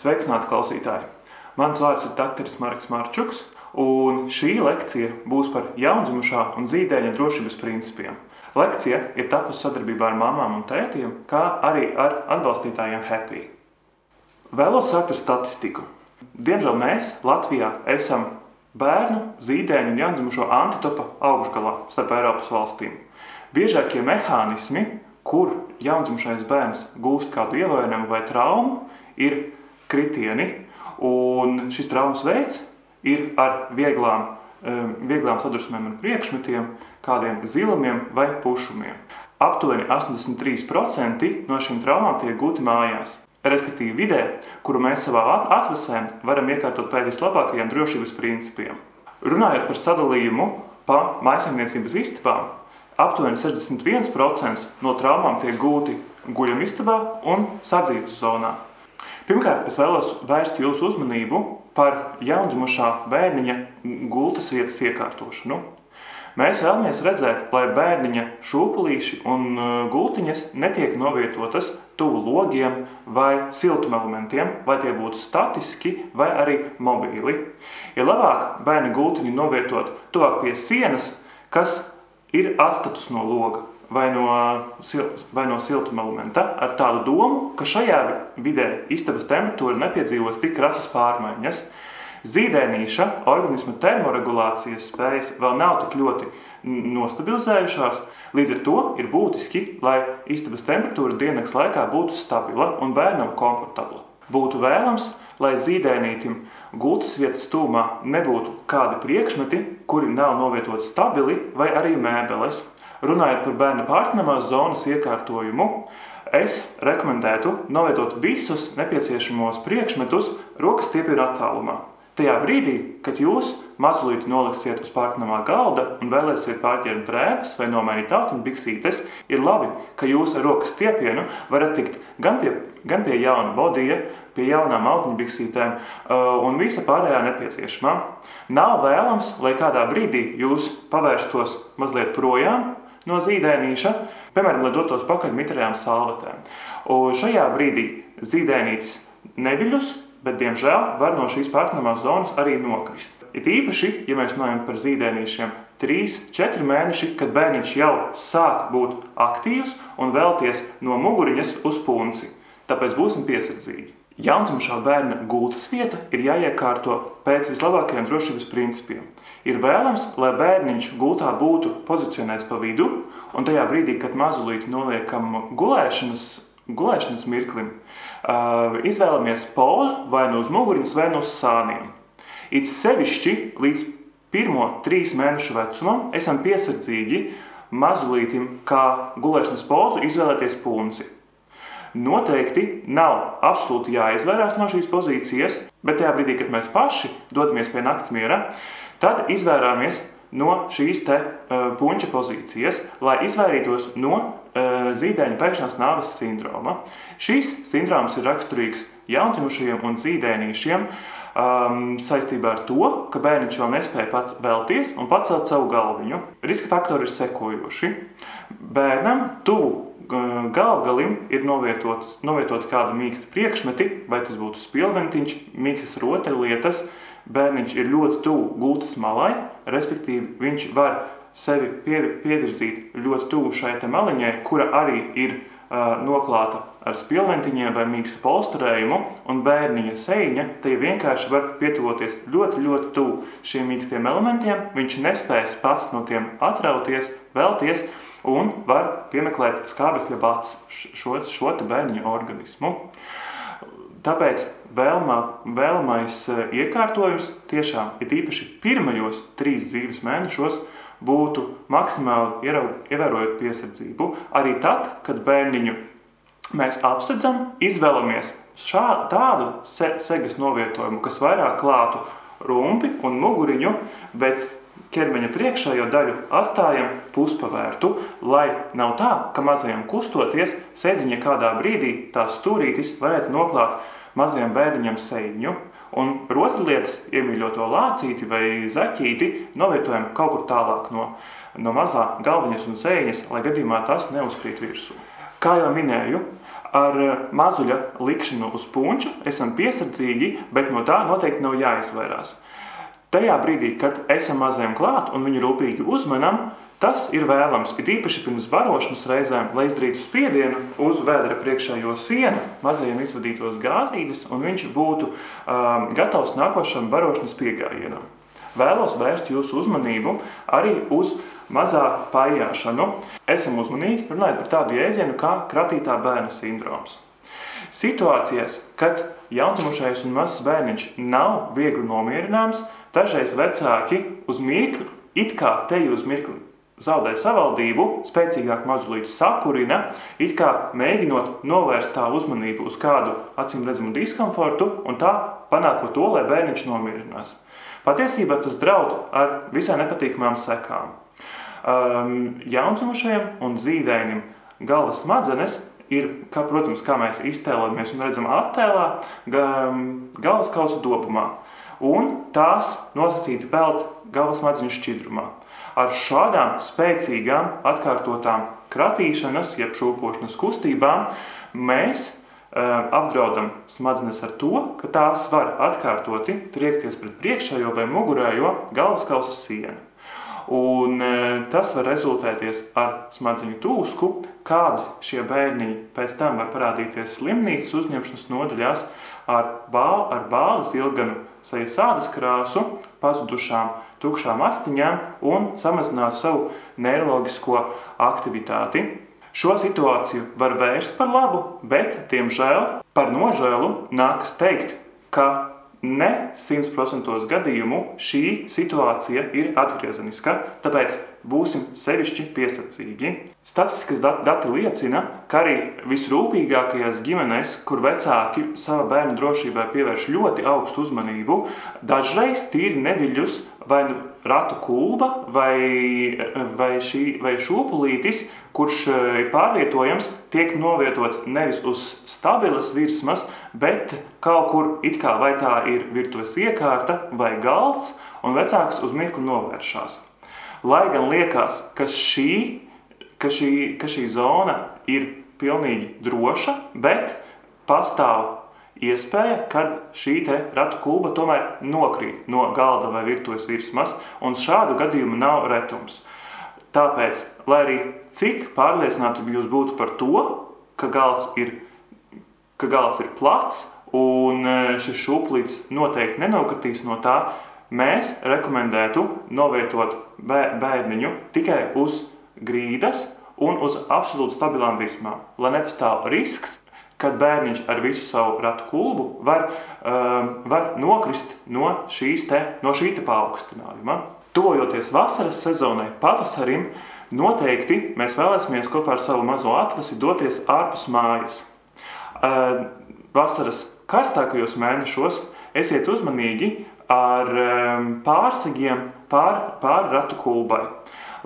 Sveicināti klausītāji! Mans vārds ir Dr. Marks Marčuks, un šī lekcija būs par jaundzimušā un zīdaiņa drošības principiem. Lekcija ir tapusi sadarbībā ar mamām un tētiem, kā arī ar atbalstītājiem Happy. Vēlos sākt ar statistiku. Diemžēl mēs Latvijā esam bērnu, zīdaiņu un jaundzimušo antitopa augšgalā starp Eiropas valstīm. Biežākie mehānismi, kur jaundzimušais bērns gūst kādu ievainojumu vai traumu, ir kritieni. Un šis traumas veids ir ar vieglām, vieglām sadursmēm un priekšmetiem, kādiem zilumiem vai pušumiem. Aptuveni 83% no šīm traumām tiek gūti mājās. Respektīvi, vidē, kuru mēs savā atvasē varam iekārtot pēc vislabākajiem drošības principiem. Runājot par sadalījumu pa maisaimniecības istabām, aptuveni 61% no traumām tiek gūti guļamistabā un sadzīves zonā. Pirmkārt, es vēlos vērst jūsu uzmanību par jaundzimušā bērniņa gultas vietas iekārtošanu. Mēs vēlamies redzēt, lai bērniņa šūpulīši un uh, gultiņas netiek novietotas tuvu logiem vai siltumelementiem, vai tie būtu statiski vai arī mobīli. Ir labāk bērnu gultiņu novietot tuvāk pie sienas, kas ir atstatus no loga vai no, vai no siltumelementa, ar tādu domu, ka šajā vidē istabas temperatūra nepiedzīvos tik krasas pārmaiņas. Zīdēnīša organisma termoregulācijas spējas vēl nav tik ļoti nostabilizējušās, līdz ar to ir būtiski, lai istabas temperatūra dienas laikā būtu stabila un bērnam komfortabla. Būtu vēlams, lai zīdēnītim gultas vietas tūmā nebūtu kādi priekšmeti, kuri nav novietoti stabili, vai arī mēbeles. Runājot par bērna pārtinamās zonas iekārtojumu, es rekomendētu novietot visus nepieciešamos priekšmetus rokas stiepienā attālumā. Tajā brīdī, kad jūs mazliet noliksiet uz pārnamā galda un vēlēsiet pārķert drēbes vai nomainīt autiņu biksītes, ir labi, ka jūs ar rokas stiepienu varat tikt gan pie, gan pie jauna bodija, pie jaunām autiņu biksītēm uh, un visa pārējā nepieciešamā. Nav vēlams, lai kādā brīdī jūs pavērstos mazliet projām no zīdēnīša, piemēram, lai dotos pakaļ mitrajām salvetēm. Un šajā brīdī zīdēnītis neviļus, bet, diemžēl, var no šīs partnerās zonas arī nokrist. It īpaši, ja mēs runājam par zīdēnīšiem, 3-4 mēneši, kad bērniņš jau sāk būt aktīvs un vēlties no muguriņas uz punci. Tāpēc būsim piesardzīgi. Jaundzimušā bērna gultas vieta ir jāiekārto pēc vislabākajiem drošības principiem. Ir vēlams, lai bērniņš gultā būtu pozicionēts pa vidu, un tajā brīdī, kad mazulīti noliekam gulēšanas gulēšanas mirklim, uh, izvēlamies pozu vai nu uz muguriņas, vai nu uz sāniem. It sevišķi līdz pirmo trīs mēnešu vecumam esam piesardzīgi mazulītim, kā gulēšanas pozu izvēlēties punci. Noteikti nav absolūti jāizvairās no šīs pozīcijas, bet tajā brīdī, kad mēs paši dodamies pie naktas miera, tad izvairāmies no šīs te uh, puņa pozīcijas, lai izvairītos no uh, zīdaiņa pēkšņās nāves sindroma. Šis sindroms ir raksturīgs jaundzimušajiem un zīdēnīšiem um, saistībā ar to, ka bērniņš vēl nespēja pats vēlties un pacelt savu galviņu. Riska faktori ir sekojoši. Bērnam tuvu galvgalim ir novietoti novietot kādi mīksti priekšmeti, vai tas būtu spilventiņš, mīkstas rotaļlietas, lietas, bērniņš ir ļoti tuvu gultas malai, respektīvi viņš var sevi pievirzīt ļoti tuvu šai maliņai, kura arī ir noklāta ar spilventiņiem vai mīkstu polsterējumu, un bērniņa sēņa te vienkārši var pietuvoties ļoti, ļoti tuvu šiem mīkstiem elementiem. Viņš nespēs pats no tiem atrauties, vēlties, un var piemeklēt skābekļa bats šo, šo bērniņa organismu. Tāpēc vēlmā, vēlamais iekārtojums tiešām ir īpaši pirmajos trīs dzīves mēnešos būtu maksimāli ievērojot piesardzību. Arī tad, kad bērniņu mēs apsedzam, izvēlamies šā, tādu se, segas novietojumu, kas vairāk klātu rumpi un muguriņu, bet ķermeņa priekšējo daļu atstājam puspavērtu, lai nav tā, ka mazajam kustoties, sēdziņa kādā brīdī tās stūrītis varētu noklāt mazajam bērniņam sēņu. Un rotaļlietas, iemīļoto lācīti vai zaķīti, novietojam kaut kur tālāk no, no mazā galviņas un sēņas, lai gadījumā tas neuzkrīt virsū. Kā jau minēju, Ar mazuļa likšanu uz punča esam piesardzīgi, bet no tā noteikti nav jāizvairās. Tajā brīdī, kad esam mazajam klāt un viņu rūpīgi uzmanam, Tas ir vēlams, it īpaši pirms barošanas reizēm, lai izdarītu spiedienu uz vēdera priekšējo sienu, mazajiem izvadītos gāzītes, un viņš būtu um, gatavs nākošam barošanas piegājienam. Vēlos vērst jūsu uzmanību arī uz mazā pājāšanu. Esam uzmanīgi runājot par tādu jēdzienu kā kratītā bērna sindroms. Situācijās, kad jaundzimušais un mazs bērniņš nav viegli nomierināms, dažreiz vecāki uz mirkli, it kā te uz mirkli zaudē savaldību, spēcīgāk mazulīti sapurina, it kā mēģinot novērst tā uzmanību uz kādu acīm redzamu diskomfortu un tā panākot to, lai bērniņš nomierinās. Patiesībā tas draud ar visai nepatīkamām sekām. Um, jaundzimušajiem un zīdainim galvas smadzenes ir, kā, protams, kā mēs iztēlojamies un redzam attēlā, galvas kausa dobumā. Un tās nosacīti pelt galvas smadzeņu šķidrumā. Ar šādām spēcīgām, atkārtotām kratīšanas, jeb šūpošanas kustībām mēs uh, apdraudam smadzenes ar to, ka tās var atkārtoti triekties pret priekšējo vai mugurējo galvaskausa sienu. Un, e, tas var rezultēties ar smadzeņu tūsku, kādi šie bērni pēc tam var parādīties slimnīcas uzņemšanas nodaļās ar, bāl, ar bāles ilganu, sejas ādas krāsu, pazudušām tukšām astiņām un samazinātu savu neiroloģisko aktivitāti. Šo situāciju var vērst par labu, bet, diemžēl, par nožēlu nākas teikt, ka ne 100% gadījumu šī situācija ir atgriezeniska, tāpēc būsim sevišķi piesardzīgi. Statistikas dati liecina, ka arī visrūpīgākajās ģimenēs, kur vecāki savā bērnu drošībai pievērš ļoti augstu uzmanību, dažreiz tīri neviļus vai nu ratu kulba vai, vai, šī, vai šūpulītis, kurš e, ir pārvietojams, tiek novietots nevis uz stabilas virsmas, bet kaut kur it kā vai tā ir virtuves iekārta vai galds, un vecāks uz mirkli novēršās. Lai gan liekas, ka šī, ka šī, ka šī zona ir pilnīgi droša, bet pastāv iespēja, ka šī ratu kulba tomēr nokrīt no galda vai virtuves virsmas, un šādu gadījumu nav retums. Tāpēc, lai arī cik pārliecināti jūs būtu par to, ka galds ir, ka galds ir plats un e, šis šūplīts noteikti nenokritīs no tā, mēs rekomendētu novietot bērniņu tikai uz grīdas un uz absolūti stabilām virsmām, lai nepastāv risks, kad bērniņš ar visu savu ratu kulbu var, um, var nokrist no, te, no šī paaugstinājuma. Tuvojoties vasaras sezonai, pavasarim, noteikti mēs vēlēsimies kopā ar savu mazo atvasi doties ārpus mājas. Vasaras karstākajos mēnešos esiet uzmanīgi ar pārsegiem pār, pār ratu kulbai.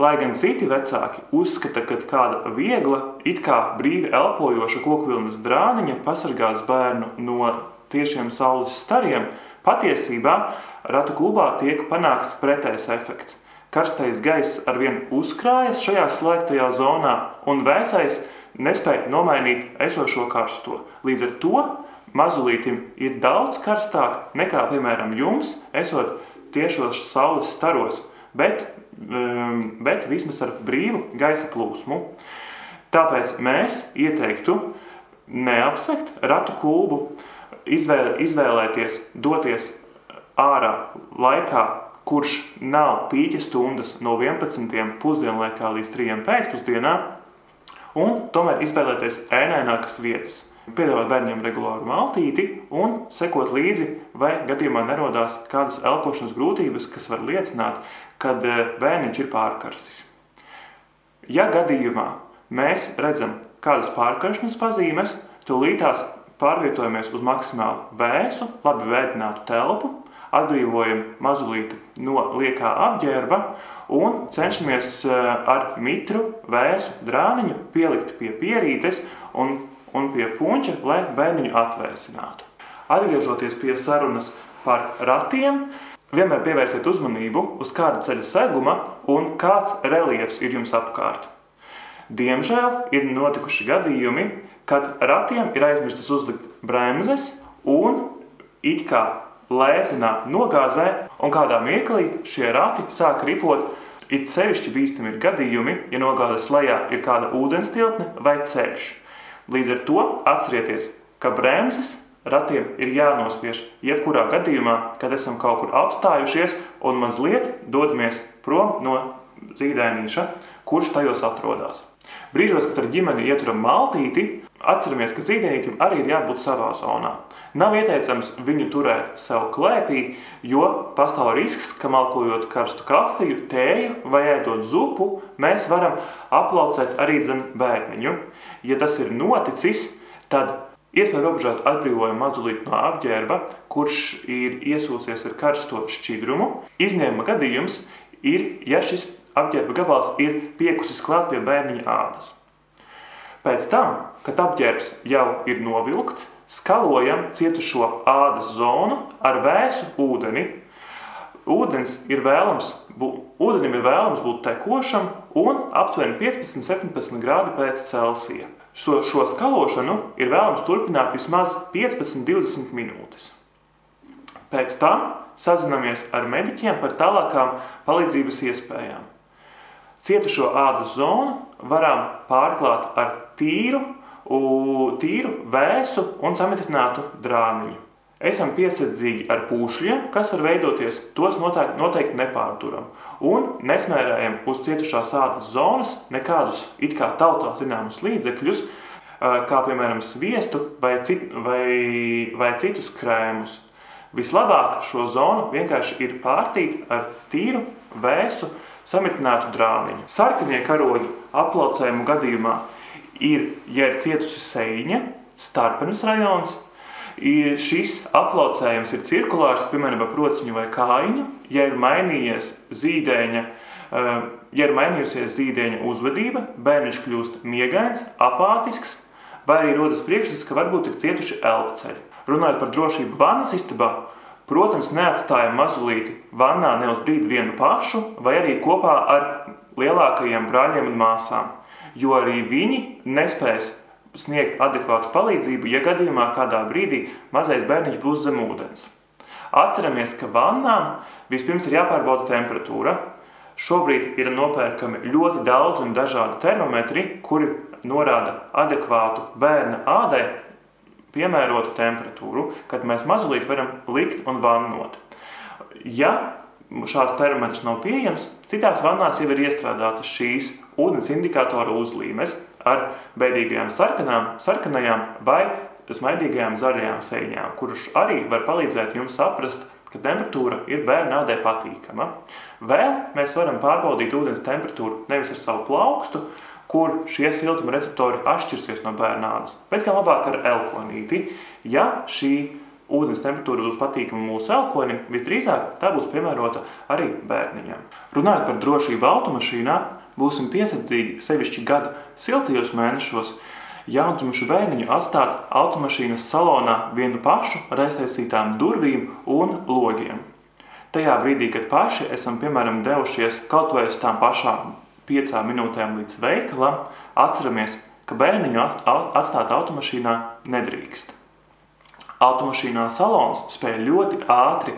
Lai gan citi vecāki uzskata, ka kāda viegla, it kā brīvi elpojoša kokvilnas drāniņa pasargās bērnu no tiešiem saules stariem, patiesībā ratu klubā tiek panākts pretējs efekts. Karstais gaiss arvien uzkrājas šajā slēgtajā zonā, un vēsais nespēja nomainīt esošo karsto. Līdz ar to mazulītim ir daudz karstāk nekā, piemēram, jums, esot tiešos saules staros bet, um, bet vismaz ar brīvu gaisa plūsmu. Tāpēc mēs ieteiktu neapsekt ratu kulbu, izvēle, izvēlēties doties ārā laikā, kurš nav pīķa stundas no 11. pusdienlaikā līdz 3. pēcpusdienā, un tomēr izvēlēties ēnainākas vietas piedāvāt bērniem regulāru maltīti un sekot līdzi, vai gadījumā nerodās kādas elpošanas grūtības, kas var liecināt, kad eh, bērniņš ir pārkarsis. Ja gadījumā mēs redzam kādas pārkaršanas pazīmes, tūlītās pārvietojamies uz maksimāli vēsu, labi vēdinātu telpu, atbrīvojam mazulīti no liekā apģērba un cenšamies eh, ar mitru vēsu drāniņu pielikt pie pierītes un un pie puņķa, lai bērniņu atvēsinātu. Atgriežoties pie sarunas par ratiem, vienmēr pievērsiet uzmanību uz kāda ceļa seguma un kāds reliefs ir jums apkārt. Diemžēl ir notikuši gadījumi, kad ratiem ir aizmirstas uzlikt bremzes un it kā lēzinā nogāzē, un kādā mirklī šie rati sāk ripot. It sevišķi bīstami ir gadījumi, ja nogāzes lejā ir kāda ūdens tilpne vai ceļš. Līdz ar to atcerieties, ka bremzes ratiem ir jānospiež jebkurā gadījumā, kad esam kaut kur apstājušies un mazliet dodamies prom no zīdainīša, kurš tajos atrodas. Brīžos, kad ar ģimeni ieturam maltīti, atceramies, ka zīdainītim arī ir jābūt savā zonā. Nav ieteicams viņu turēt sev klēpī, jo pastāv risks, ka malkojot karstu kafiju, tēju vai ēdot zupu, mēs varam aplaucēt arī bērniņu. Ja tas ir noticis, tad Iespēja robežot atbrīvojumu mazulīt no apģērba, kurš ir iesūcies ar karsto šķidrumu. Izņēmuma gadījums ir, ja šis apģērba gabals ir piekusis klāt pie bērniņa ādas. Pēc tam, kad apģērbs jau ir novilkts, skalojam cietušo ādas zonu ar vēsu ūdeni. Ūdens ir vēlams, bū, ūdenim ir vēlams būt tekošam un aptuveni 15-17 grādi pēc Celsija. Šo, šo skalošanu ir vēlams turpināt vismaz 15-20 minūtes. Pēc tam sazināmies ar mediķiem par tālākām palīdzības iespējām. Cietušo ādas zonu varam pārklāt ar tīru, tīru vēsu un samitrinātu drāniņu. Esam piesardzīgi ar pūšļiem, kas var veidoties, tos noteikti, noteikti nepārturam. Un nesmērējam uz cietušās ādas zonas nekādus it kā tautā zināmus līdzekļus, kā piemēram sviestu vai, cit, vai, vai citus krēmus. Vislabāk šo zonu vienkārši ir pārtīt ar tīru, vēsu, samitinātu drāniņu. Sarkanie karoģi aplaucējumu gadījumā ir, ja ir cietusi seiņa, starpenes rajons, Šis aplaucējums ir cirkulārs, piemēram, ar prociņu vai kājiņu. Ja ir mainījies zīdaiņa, eh, ja ir mainījusies zīdaiņa uzvedība, bērniņš kļūst miegains, apātisks, vai arī rodas priekšstats, ka varbūt ir cietuši elpceļi. Runājot par drošību vannas istabā, protams, neatstājam mazulīti vannā ne uz brīdi vienu pašu, vai arī kopā ar lielākajiem brāļiem un māsām, jo arī viņi nespēs sniegt adekvātu palīdzību, ja gadījumā kādā brīdī mazais bērniņš būs zem ūdens. Atceramies, ka vannām vispirms ir jāpārbauda temperatūra. Šobrīd ir nopērkami ļoti daudz un dažādi termometri, kuri norāda adekvātu bērna ādai piemērotu temperatūru, kad mēs mazulīt varam likt un vannot. Ja šāds termometrs nav pieejams, citās vannās jau ir iestrādātas šīs ūdens indikātora uzlīmes, ar beidīgajām sarkanām, sarkanajām vai smaidīgajām zaļajām sēņām, kurš arī var palīdzēt jums saprast, ka temperatūra ir bērna ādai patīkama. Vēl mēs varam pārbaudīt ūdens temperatūru nevis ar savu plaukstu, kur šie siltuma receptori atšķirsies no bērna ādas, bet gan labāk ar elkonīti. Ja šī ūdens temperatūra būs patīkama mūsu elkonim, visdrīzāk tā būs piemērota arī bērniņam. Runājot par drošību automašīnā, būsim piesardzīgi sevišķi gada siltajos mēnešos, jaundzimušu bērniņu atstāt automašīnas salonā vienu pašu ar aiztaisītām durvīm un logiem. Tajā brīdī, kad paši esam piemēram devušies kaut vai uz tām pašām piecām minūtēm līdz veikalam, atceramies, ka bērniņu atstāt automašīnā nedrīkst. Automašīnā salons spēj ļoti ātri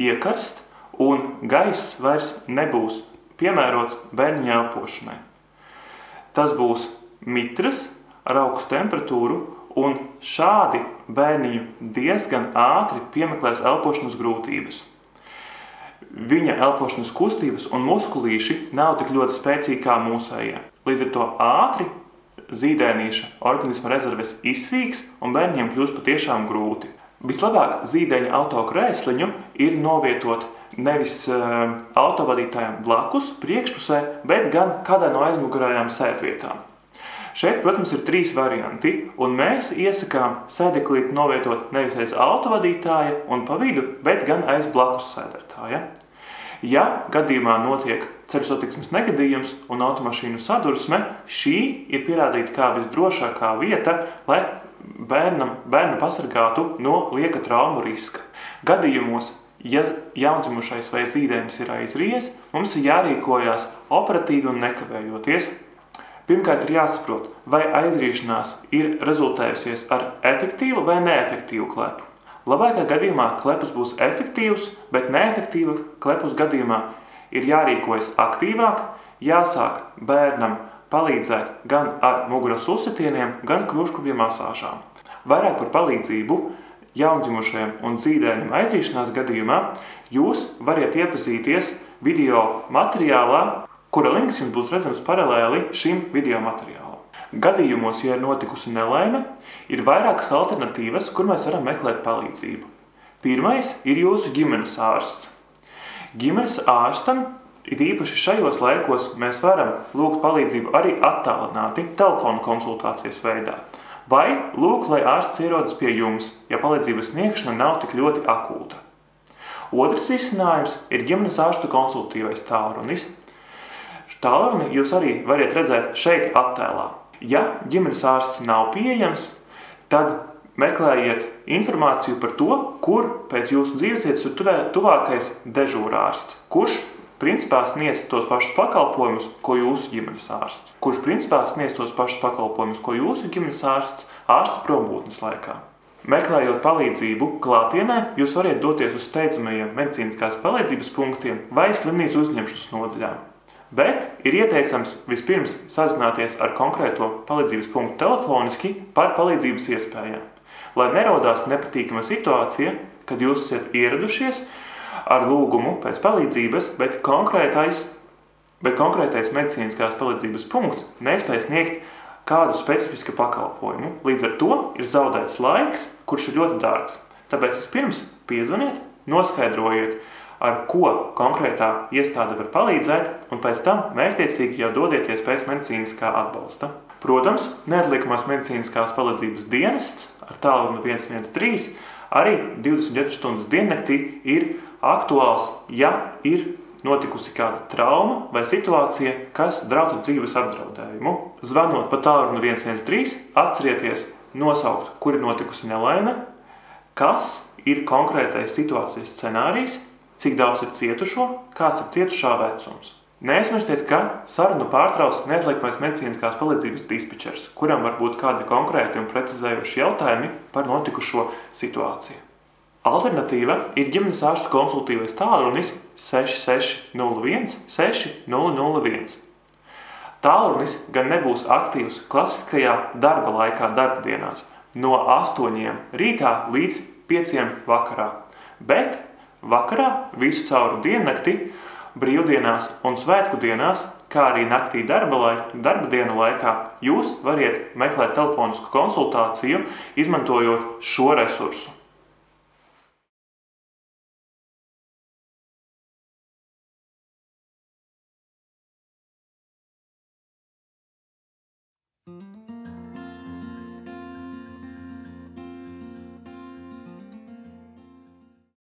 iekarst, un gaiss vairs nebūs piemērots bērnu elpošanai. Tas būs mitrs ar augstu temperatūru, un šādi bērniņu diezgan ātri piemeklēs elpošanas grūtības. Viņa elpošanas kustības un muskulīši nav tik ļoti spēcīgi kā mūsējie. Līdz ar to ātri zīdēnīša organisma rezerves izsīks un bērniem kļūst patiešām grūti. Vislabāk zīdaiņa autokrēsliņu ir novietot nevis uh, autovadītājiem blakus, priekšpusē, bet gan kādā no aizmugurējām sēdvietām. Šeit, protams, ir trīs varianti, un mēs iesakām sēdeklīti novietot nevis aiz autovadītāja un pa vidu, bet gan aiz blakus sēdētāja. Ja gadījumā notiek ceļu satiksmes negadījums un automašīnu sadursme, šī ir pierādīta kā visdrošākā vieta, lai bērnam, bērnu pasargātu no lieka traumu riska. Gadījumos, ja jaundzimušais vai zīdainis ir aizries, mums ir jārīkojas operatīvi un nekavējoties. Pirmkārt, ir jāsaprot, vai aizriešanās ir rezultējusies ar efektīvu vai neefektīvu klepu. Labākajā gadījumā klepus būs efektīvs, bet neefektīva klepus gadījumā ir jārīkojas aktīvāk, jāsāk bērnam palīdzēt gan ar muguras uzsitieniem, gan kruškubju masāžām. Vairāk par palīdzību jaundzimušajiem un dzīvējiem aizrīšanās gadījumā jūs varat iepazīties video materiālā, kura links jums būs redzams paralēli šim video materiālam. Gadījumos, ja ir notikusi nelaime, ir vairākas alternatīvas, kur mēs varam meklēt palīdzību. Pirmais ir jūsu ģimenes ārsts. Ģimenes ārstam it īpaši šajos laikos mēs varam lūgt palīdzību arī attālināti telefonu konsultācijas veidā. Vai lūk, lai ārsts ierodas pie jums, ja palīdzības sniegšana nav tik ļoti akūta. Otrs risinājums ir ģimenes ārstu konsultīvais tālrunis. Tālruni jūs arī varat redzēt šeit attēlā. Ja ģimenes ārsts nav pieejams, tad meklējiet informāciju par to, kur pēc jūsu dzīvesvietas ir tuvākais dežūrārsts, kurš principā sniedz tos pašus pakalpojumus, ko jūsu ģimenes ārsts, kurš principā sniedz tos pašus pakalpojumus, ko jūsu ģimenes ārsts ārsta prombūtnes laikā. Meklējot palīdzību klātienē, jūs varat doties uz steidzamajiem medicīniskās palīdzības punktiem vai slimnīcu uzņemšanas nodaļām. Bet ir ieteicams vispirms sazināties ar konkrēto palīdzības punktu telefoniski par palīdzības iespējām, lai nerodās nepatīkama situācija, kad jūs esat ieradušies ar lūgumu pēc palīdzības, bet konkrētais, bet konkrētais medicīniskās palīdzības punkts nespēj sniegt kādu specifisku pakalpojumu. Līdz ar to ir zaudēts laiks, kurš ir ļoti dārgs. Tāpēc vispirms piezvaniet, noskaidrojiet, ar ko konkrētā iestāde var palīdzēt, un pēc tam mērķiecīgi jau dodieties pēc medicīniskā atbalsta. Protams, neatliekamās medicīniskās palīdzības dienests ar tālruni 113 arī 24 stundas diennaktī ir aktuāls, ja ir notikusi kāda trauma vai situācija, kas draud dzīves apdraudējumu. Zvanot pa tālruni 113, atcerieties nosaukt, kur ir notikusi nelaime, kas ir konkrētais situācijas scenārijs, cik daudz ir cietušo, kāds ir cietušā vecums. Neaizmirstiet, ka sarunu pārtrauc neatliekamais medicīniskās palīdzības dispečers, kuram var būt kādi konkrēti un precizējoši jautājumi par notikušo situāciju. Alternatīva ir ģimenes ārsta konsultīvais tālrunis 6601 6001. Tālrunis gan nebūs aktīvs klasiskajā darba laikā, darba dienās, no 8 rītā līdz 5 vakarā, bet vakarā visu cauru diennakti, brīvdienās un svētku dienās, kā arī naktī darba, laika, darba dienu laikā, jūs varat meklēt telefonisku konsultāciju, izmantojot šo resursu.